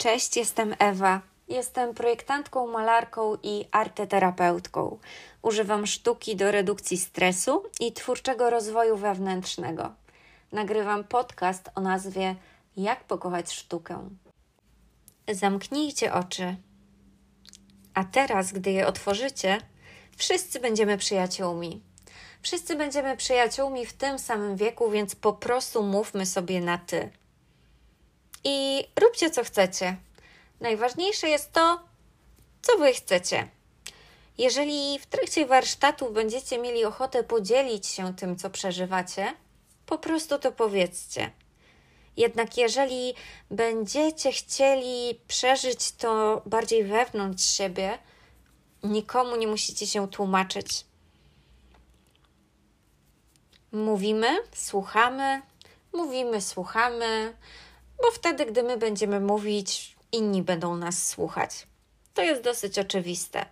Cześć, jestem Ewa. Jestem projektantką, malarką i arteterapeutką. Używam sztuki do redukcji stresu i twórczego rozwoju wewnętrznego. Nagrywam podcast o nazwie Jak pokochać sztukę. Zamknijcie oczy. A teraz, gdy je otworzycie, wszyscy będziemy przyjaciółmi. Wszyscy będziemy przyjaciółmi w tym samym wieku, więc po prostu mówmy sobie na ty. I róbcie co chcecie. Najważniejsze jest to, co wy chcecie. Jeżeli w trakcie warsztatu będziecie mieli ochotę podzielić się tym, co przeżywacie, po prostu to powiedzcie. Jednak jeżeli będziecie chcieli przeżyć to bardziej wewnątrz siebie, nikomu nie musicie się tłumaczyć. Mówimy, słuchamy, mówimy, słuchamy, bo wtedy, gdy my będziemy mówić, inni będą nas słuchać. To jest dosyć oczywiste.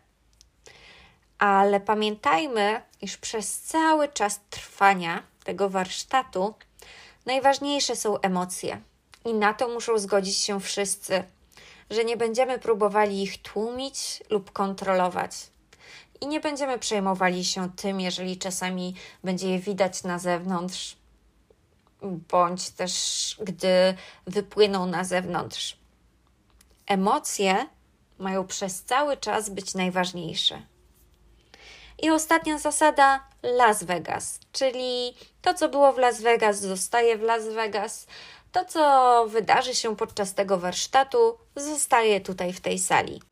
Ale pamiętajmy, iż przez cały czas trwania tego warsztatu najważniejsze są emocje. I na to muszą zgodzić się wszyscy, że nie będziemy próbowali ich tłumić lub kontrolować. I nie będziemy przejmowali się tym, jeżeli czasami będzie je widać na zewnątrz, bądź też gdy wypłyną na zewnątrz. Emocje mają przez cały czas być najważniejsze. I ostatnia zasada Las Vegas, czyli to, co było w Las Vegas, zostaje w Las Vegas. To, co wydarzy się podczas tego warsztatu, zostaje tutaj w tej sali.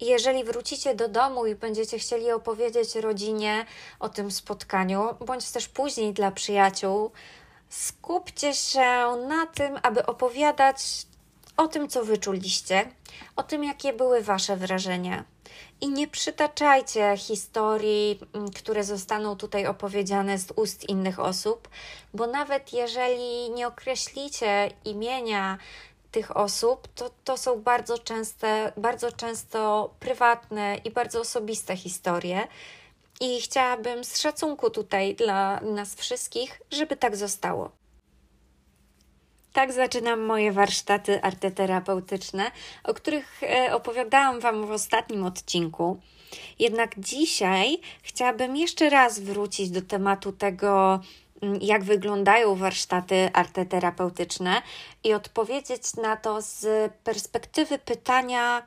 Jeżeli wrócicie do domu i będziecie chcieli opowiedzieć rodzinie o tym spotkaniu, bądź też później dla przyjaciół, skupcie się na tym, aby opowiadać o tym, co wyczuliście, o tym, jakie były Wasze wrażenia. I nie przytaczajcie historii, mm, które zostaną tutaj opowiedziane z ust innych osób, bo nawet jeżeli nie określicie imienia tych osób, to, to są bardzo, częste, bardzo często prywatne i bardzo osobiste historie. I chciałabym z szacunku tutaj dla nas wszystkich, żeby tak zostało. Tak zaczynam moje warsztaty arteterapeutyczne, o których e, opowiadałam Wam w ostatnim odcinku. Jednak dzisiaj chciałabym jeszcze raz wrócić do tematu tego, mm, jak wyglądają warsztaty arteterapeutyczne i odpowiedzieć na to z perspektywy pytania,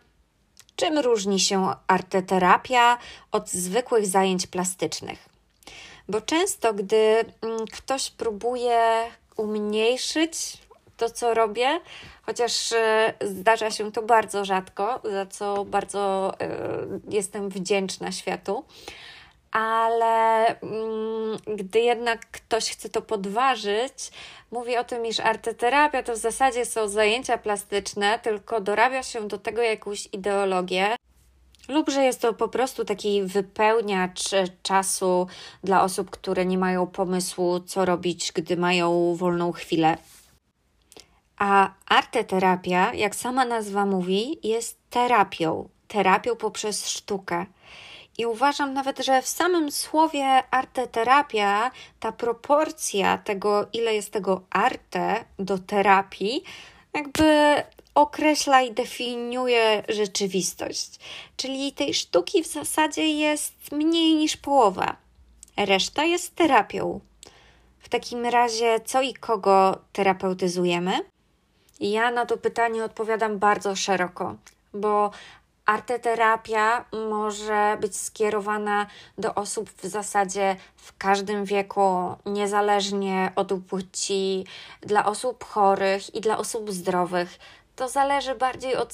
czym różni się arteterapia od zwykłych zajęć plastycznych. Bo często, gdy mm, ktoś próbuje umniejszyć to, co robię, chociaż e, zdarza się to bardzo rzadko, za co bardzo e, jestem wdzięczna światu. Ale mm, gdy jednak ktoś chce to podważyć, mówi o tym, iż arteterapia to w zasadzie są zajęcia plastyczne, tylko dorabia się do tego jakąś ideologię, lub że jest to po prostu taki wypełniacz czasu dla osób, które nie mają pomysłu, co robić, gdy mają wolną chwilę. A arteterapia, jak sama nazwa mówi, jest terapią, terapią poprzez sztukę. I uważam nawet, że w samym słowie arteterapia ta proporcja tego, ile jest tego arte do terapii, jakby określa i definiuje rzeczywistość. Czyli tej sztuki w zasadzie jest mniej niż połowa. Reszta jest terapią. W takim razie, co i kogo terapeutyzujemy? Ja na to pytanie odpowiadam bardzo szeroko, bo arteterapia może być skierowana do osób w zasadzie w każdym wieku, niezależnie od płci, dla osób chorych i dla osób zdrowych. To zależy bardziej od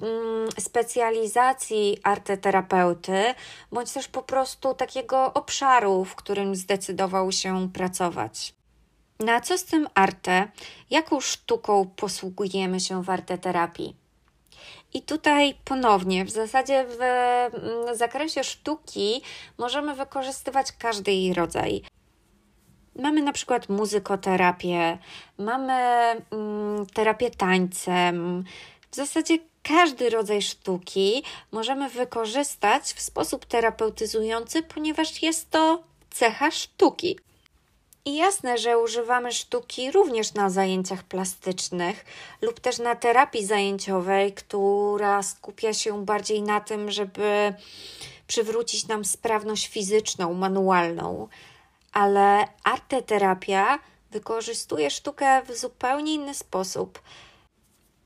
mm, specjalizacji arteterapeuty, bądź też po prostu takiego obszaru, w którym zdecydował się pracować. Na co z tym arte? Jaką sztuką posługujemy się w arteterapii? I tutaj ponownie, w zasadzie w mm, zakresie sztuki możemy wykorzystywać każdy jej rodzaj. Mamy na przykład muzykoterapię, mamy mm, terapię tańcem. W zasadzie każdy rodzaj sztuki możemy wykorzystać w sposób terapeutyzujący, ponieważ jest to cecha sztuki. I jasne, że używamy sztuki również na zajęciach plastycznych lub też na terapii zajęciowej, która skupia się bardziej na tym, żeby przywrócić nam sprawność fizyczną, manualną. Ale arteterapia wykorzystuje sztukę w zupełnie inny sposób.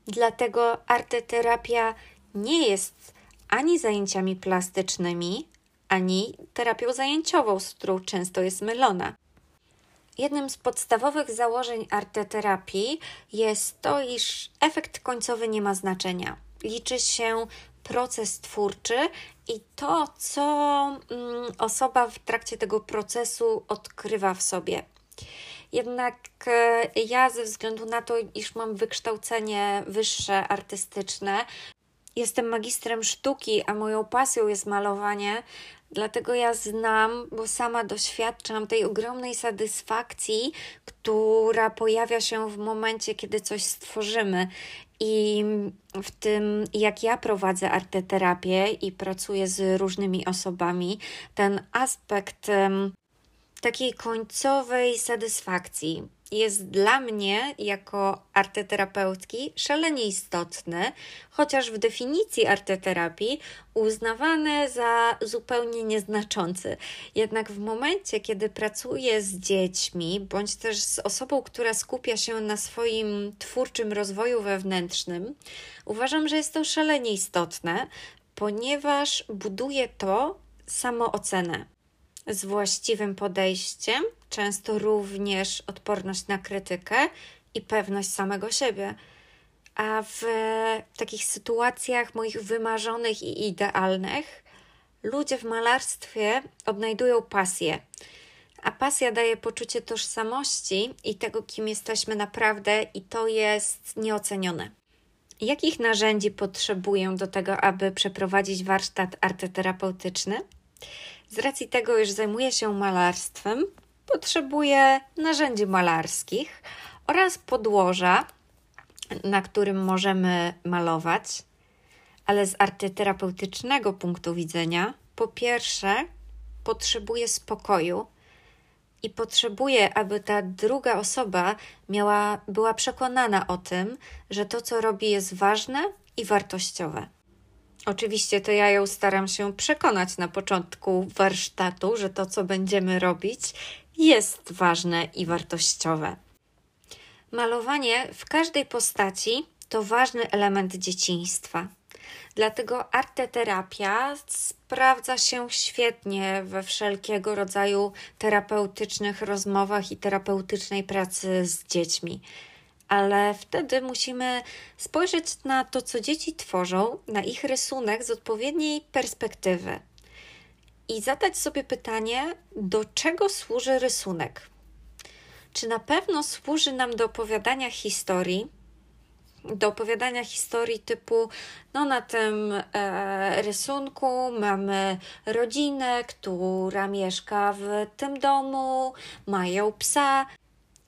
Dlatego arteterapia nie jest ani zajęciami plastycznymi, ani terapią zajęciową, z którą często jest mylona. Jednym z podstawowych założeń arteterapii jest to, iż efekt końcowy nie ma znaczenia. Liczy się proces twórczy i to, co mm, osoba w trakcie tego procesu odkrywa w sobie. Jednak e, ja, ze względu na to, iż mam wykształcenie wyższe artystyczne, jestem magistrem sztuki, a moją pasją jest malowanie, dlatego ja znam, bo sama doświadczam tej ogromnej satysfakcji, która pojawia się w momencie, kiedy coś stworzymy. I w tym, jak ja prowadzę arteterapię i pracuję z różnymi osobami, ten aspekt takiej końcowej satysfakcji jest dla mnie jako arteterapeutki szalenie istotny, chociaż w definicji arteterapii uznawany za zupełnie nieznaczący. Jednak w momencie, kiedy pracuję z dziećmi, bądź też z osobą, która skupia się na swoim twórczym rozwoju wewnętrznym, uważam, że jest to szalenie istotne, ponieważ buduje to samoocenę z właściwym podejściem, często również odporność na krytykę i pewność samego siebie. A w takich sytuacjach moich wymarzonych i idealnych, ludzie w malarstwie odnajdują pasję. A pasja daje poczucie tożsamości i tego, kim jesteśmy naprawdę, i to jest nieocenione. Jakich narzędzi potrzebuję do tego, aby przeprowadzić warsztat arteterapeutyczny? Z racji tego, iż zajmuję się malarstwem, potrzebuję narzędzi malarskich oraz podłoża, na którym możemy malować. Ale z artyterapeutycznego punktu widzenia, po pierwsze, potrzebuję spokoju i potrzebuję, aby ta druga osoba miała, była przekonana o tym, że to, co robi, jest ważne i wartościowe. Oczywiście to ja ją staram się przekonać na początku warsztatu, że to, co będziemy robić, jest ważne i wartościowe. Malowanie w każdej postaci to ważny element dzieciństwa. Dlatego arteterapia sprawdza się świetnie we wszelkiego rodzaju terapeutycznych rozmowach i terapeutycznej pracy z dziećmi ale wtedy musimy spojrzeć na to, co dzieci tworzą, na ich rysunek z odpowiedniej perspektywy i zadać sobie pytanie, do czego służy rysunek. Czy na pewno służy nam do opowiadania historii, do opowiadania historii typu, no na tym e, rysunku mamy rodzinę, która mieszka w tym domu, mają psa,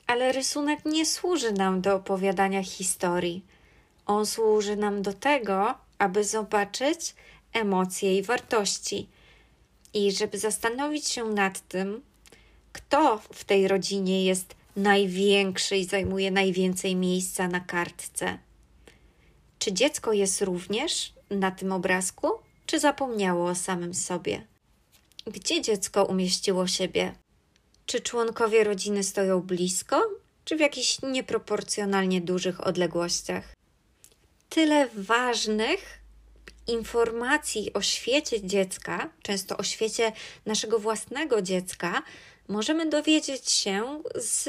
ale rysunek nie służy nam do opowiadania historii. On służy nam do tego, aby zobaczyć emocje i wartości i żeby zastanowić się nad tym, kto w tej rodzinie jest największy i zajmuje najwięcej miejsca na kartce. Czy dziecko jest również na tym obrazku, czy zapomniało o samym sobie? Gdzie dziecko umieściło siebie? Czy członkowie rodziny stoją blisko, czy w jakichś nieproporcjonalnie dużych odległościach? Tyle ważnych informacji o świecie dziecka, często o świecie naszego własnego dziecka, możemy dowiedzieć się z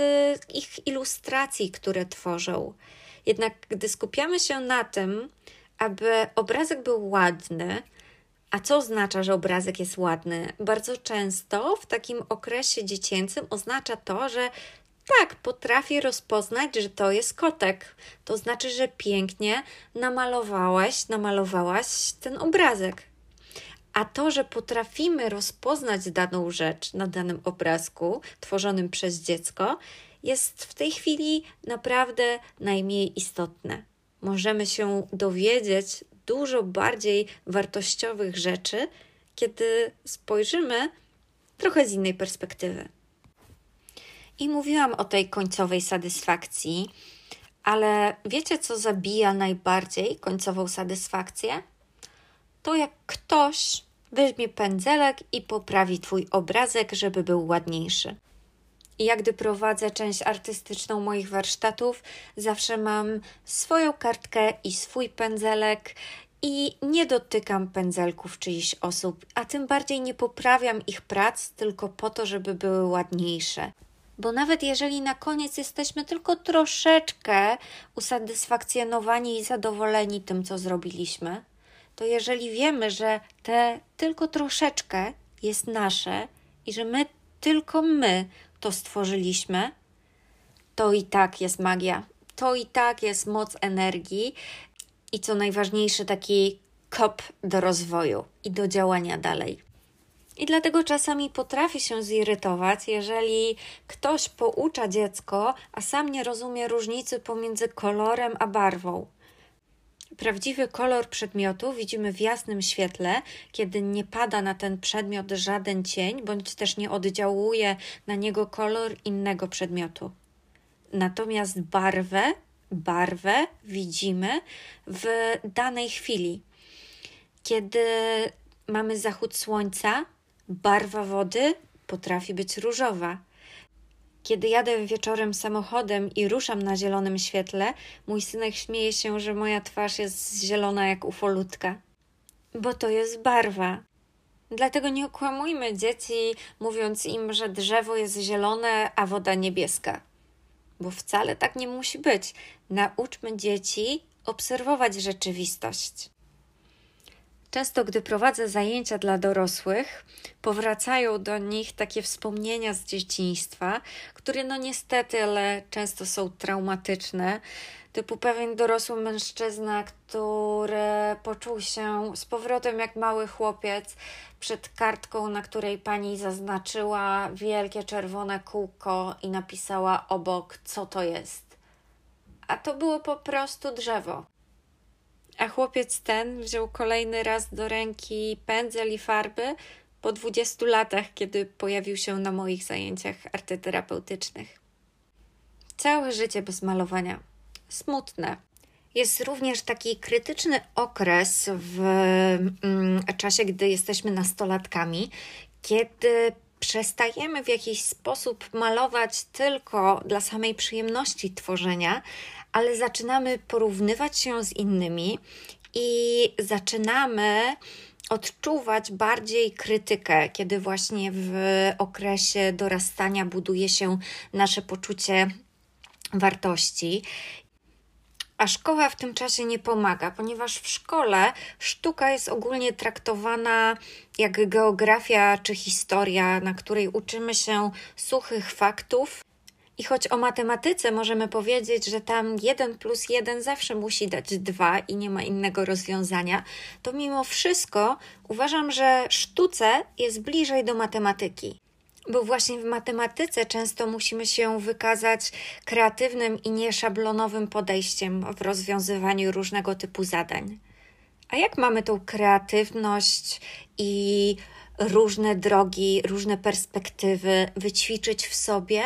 ich ilustracji, które tworzą. Jednak gdy skupiamy się na tym, aby obrazek był ładny, a co oznacza, że obrazek jest ładny? Bardzo często w takim okresie dziecięcym oznacza to, że tak, potrafię rozpoznać, że to jest kotek. To znaczy, że pięknie namalowałeś, namalowałaś ten obrazek. A to, że potrafimy rozpoznać daną rzecz na danym obrazku tworzonym przez dziecko, jest w tej chwili naprawdę najmniej istotne. Możemy się dowiedzieć dużo bardziej wartościowych rzeczy, kiedy spojrzymy trochę z innej perspektywy. I mówiłam o tej końcowej satysfakcji, ale wiecie, co zabija najbardziej końcową satysfakcję? To jak ktoś weźmie pędzelek i poprawi Twój obrazek, żeby był ładniejszy. I jak gdy prowadzę część artystyczną moich warsztatów, zawsze mam swoją kartkę i swój pędzelek i nie dotykam pędzelków czyichś osób, a tym bardziej nie poprawiam ich prac tylko po to, żeby były ładniejsze. Bo nawet jeżeli na koniec jesteśmy tylko troszeczkę usatysfakcjonowani i zadowoleni tym, co zrobiliśmy, to jeżeli wiemy, że te tylko troszeczkę jest nasze i że my, tylko my to stworzyliśmy, to i tak jest magia. To i tak jest moc energii i co najważniejsze, taki kop do rozwoju i do działania dalej. I dlatego czasami potrafi się zirytować, jeżeli ktoś poucza dziecko, a sam nie rozumie różnicy pomiędzy kolorem a barwą. Prawdziwy kolor przedmiotu widzimy w jasnym świetle, kiedy nie pada na ten przedmiot żaden cień, bądź też nie oddziałuje na niego kolor innego przedmiotu. Natomiast barwę, barwę widzimy w danej chwili. Kiedy mamy zachód słońca, barwa wody potrafi być różowa. Kiedy jadę wieczorem samochodem i ruszam na zielonym świetle, mój synek śmieje się, że moja twarz jest zielona jak ufolutka. Bo to jest barwa. Dlatego nie okłamujmy dzieci, mówiąc im, że drzewo jest zielone, a woda niebieska. Bo wcale tak nie musi być. Nauczmy dzieci obserwować rzeczywistość. Często, gdy prowadzę zajęcia dla dorosłych, powracają do nich takie wspomnienia z dzieciństwa, które no niestety, ale często są traumatyczne. Typu pewien dorosły mężczyzna, który poczuł się z powrotem jak mały chłopiec przed kartką, na której pani zaznaczyła wielkie czerwone kółko i napisała obok, co to jest. A to było po prostu drzewo. A chłopiec ten wziął kolejny raz do ręki pędzel i farby po 20 latach, kiedy pojawił się na moich zajęciach artyterapeutycznych. Całe życie bez malowania. Smutne. Jest również taki krytyczny okres w mm, czasie, gdy jesteśmy nastolatkami, kiedy przestajemy w jakiś sposób malować tylko dla samej przyjemności tworzenia, ale zaczynamy porównywać się z innymi i zaczynamy odczuwać bardziej krytykę, kiedy właśnie w okresie dorastania buduje się nasze poczucie wartości. A szkoła w tym czasie nie pomaga, ponieważ w szkole sztuka jest ogólnie traktowana jak geografia czy historia, na której uczymy się suchych faktów i choć o matematyce możemy powiedzieć, że tam 1 plus 1 zawsze musi dać 2 i nie ma innego rozwiązania, to mimo wszystko uważam, że sztuce jest bliżej do matematyki. Bo właśnie w matematyce często musimy się wykazać kreatywnym i nieszablonowym podejściem w rozwiązywaniu różnego typu zadań. A jak mamy tą kreatywność i różne drogi, różne perspektywy wyćwiczyć w sobie,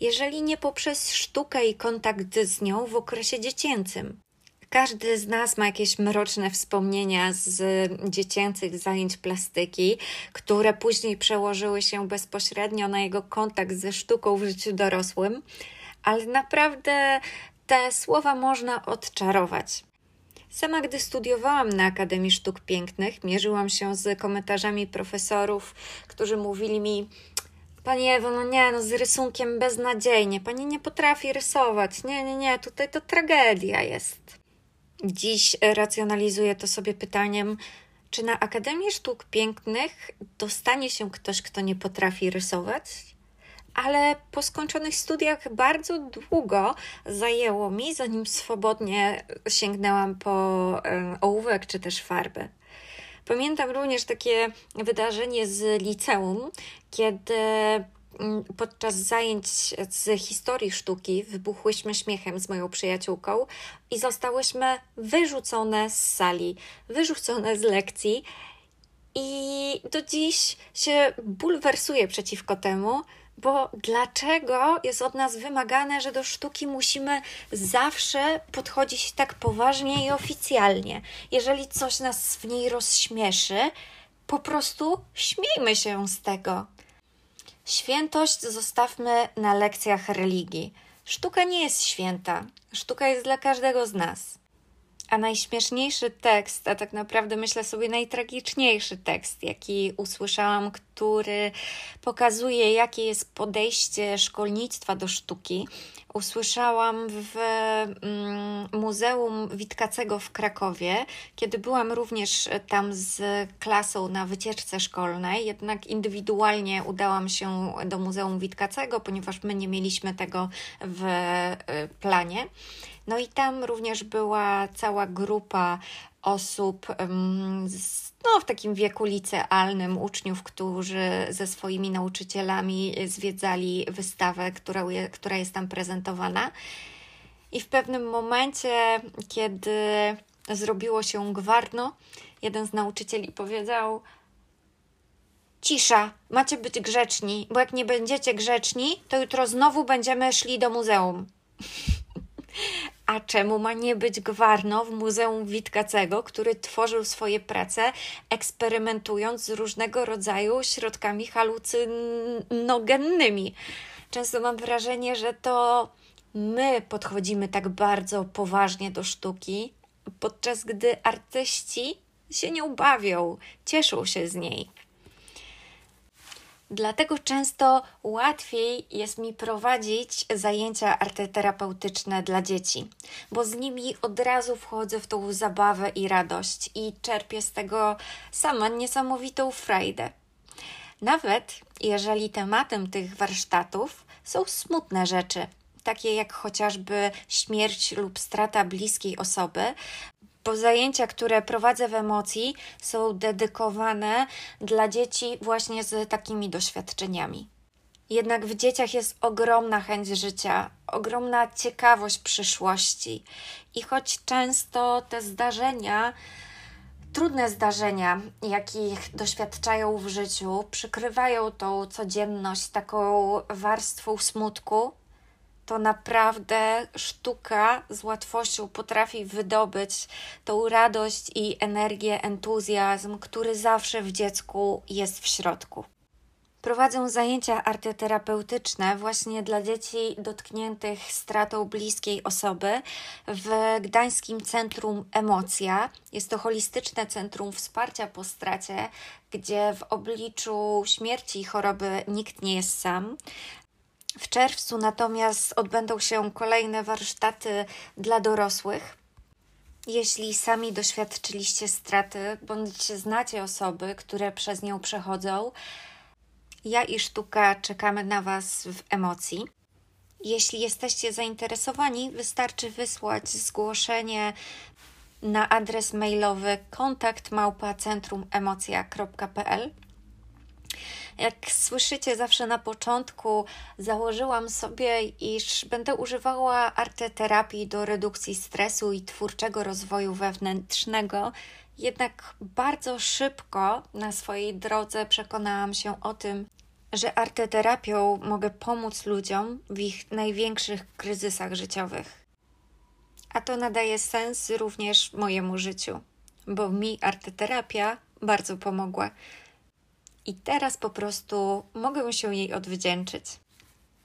jeżeli nie poprzez sztukę i kontakt z nią w okresie dziecięcym. Każdy z nas ma jakieś mroczne wspomnienia z dziecięcych zajęć plastyki, które później przełożyły się bezpośrednio na jego kontakt ze sztuką w życiu dorosłym, ale naprawdę te słowa można odczarować. Sama, gdy studiowałam na Akademii Sztuk Pięknych, mierzyłam się z komentarzami profesorów, którzy mówili mi: Pani Ewo, no nie, no z rysunkiem beznadziejnie. Pani nie potrafi rysować. Nie, nie, nie, tutaj to tragedia jest. Dziś racjonalizuję to sobie pytaniem, czy na Akademii Sztuk Pięknych dostanie się ktoś, kto nie potrafi rysować? Ale po skończonych studiach bardzo długo zajęło mi, zanim swobodnie sięgnęłam po ołówek czy też farby. Pamiętam również takie wydarzenie z liceum, kiedy podczas zajęć z historii sztuki wybuchłyśmy śmiechem z moją przyjaciółką i zostałyśmy wyrzucone z sali, wyrzucone z lekcji. I do dziś się bulwersuję przeciwko temu, Bo dlaczego jest od nas wymagane, że do sztuki musimy zawsze podchodzić tak poważnie i oficjalnie? Jeżeli coś nas w niej rozśmieszy, po prostu śmiejmy się z tego. Świętość zostawmy na lekcjach religii. Sztuka nie jest święta. Sztuka jest dla każdego z nas. A najśmieszniejszy tekst, a tak naprawdę myślę sobie najtragiczniejszy tekst, jaki usłyszałam, który pokazuje, jakie jest podejście szkolnictwa do sztuki, usłyszałam w mm, Muzeum Witkacego w Krakowie, kiedy byłam również tam z klasą na wycieczce szkolnej, jednak indywidualnie udałam się do Muzeum Witkacego, ponieważ my nie mieliśmy tego w y, planie. No i tam również była cała grupa osób no, w takim wieku licealnym, uczniów, którzy ze swoimi nauczycielami zwiedzali wystawę, która, która jest tam prezentowana. I w pewnym momencie, kiedy zrobiło się gwarno, jeden z nauczycieli powiedział: Cisza, macie być grzeczni, bo jak nie będziecie grzeczni, to jutro znowu będziemy szli do muzeum. A czemu ma nie być Gwarno w Muzeum Witkacego, który tworzył swoje prace eksperymentując z różnego rodzaju środkami halucynogennymi? Często mam wrażenie, że to my podchodzimy tak bardzo poważnie do sztuki, podczas gdy artyści się nie ubawią, cieszą się z niej. Dlatego często łatwiej jest mi prowadzić zajęcia arteterapeutyczne dla dzieci, bo z nimi od razu wchodzę w tą zabawę i radość i czerpię z tego sama niesamowitą frajdę. Nawet jeżeli tematem tych warsztatów są smutne rzeczy, takie jak chociażby śmierć lub strata bliskiej osoby, bo zajęcia, które prowadzę w emocji, są dedykowane dla dzieci właśnie z takimi doświadczeniami. Jednak w dzieciach jest ogromna chęć życia, ogromna ciekawość przyszłości. I choć często te zdarzenia, trudne zdarzenia, jakich doświadczają w życiu, przykrywają tą codzienność taką warstwą smutku, to naprawdę sztuka z łatwością potrafi wydobyć tą radość i energię, entuzjazm, który zawsze w dziecku jest w środku. Prowadzę zajęcia arteterapeutyczne właśnie dla dzieci dotkniętych stratą bliskiej osoby w Gdańskim Centrum Emocja. Jest to holistyczne centrum wsparcia po stracie, gdzie w obliczu śmierci i choroby nikt nie jest sam. W czerwcu natomiast odbędą się kolejne warsztaty dla dorosłych. Jeśli sami doświadczyliście straty, bądź znacie osoby, które przez nią przechodzą, ja i sztuka czekamy na Was w emocji. Jeśli jesteście zainteresowani, wystarczy wysłać zgłoszenie na adres mailowy kontakt jak słyszycie zawsze na początku, założyłam sobie, iż będę używała arteterapii do redukcji stresu i twórczego rozwoju wewnętrznego. Jednak bardzo szybko na swojej drodze przekonałam się o tym, że arteterapią mogę pomóc ludziom w ich największych kryzysach życiowych. A to nadaje sens również mojemu życiu, bo mi arteterapia bardzo pomogła i teraz po prostu mogę się jej odwdzięczyć.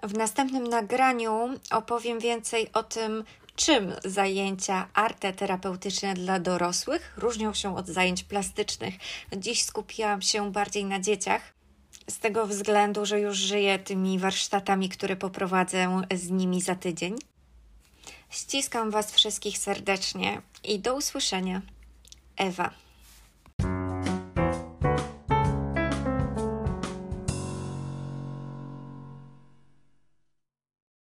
W następnym nagraniu opowiem więcej o tym, czym zajęcia arteterapeutyczne dla dorosłych różnią się od zajęć plastycznych. Dziś skupiłam się bardziej na dzieciach, z tego względu, że już żyję tymi warsztatami, które poprowadzę z nimi za tydzień. Ściskam Was wszystkich serdecznie i do usłyszenia. Ewa.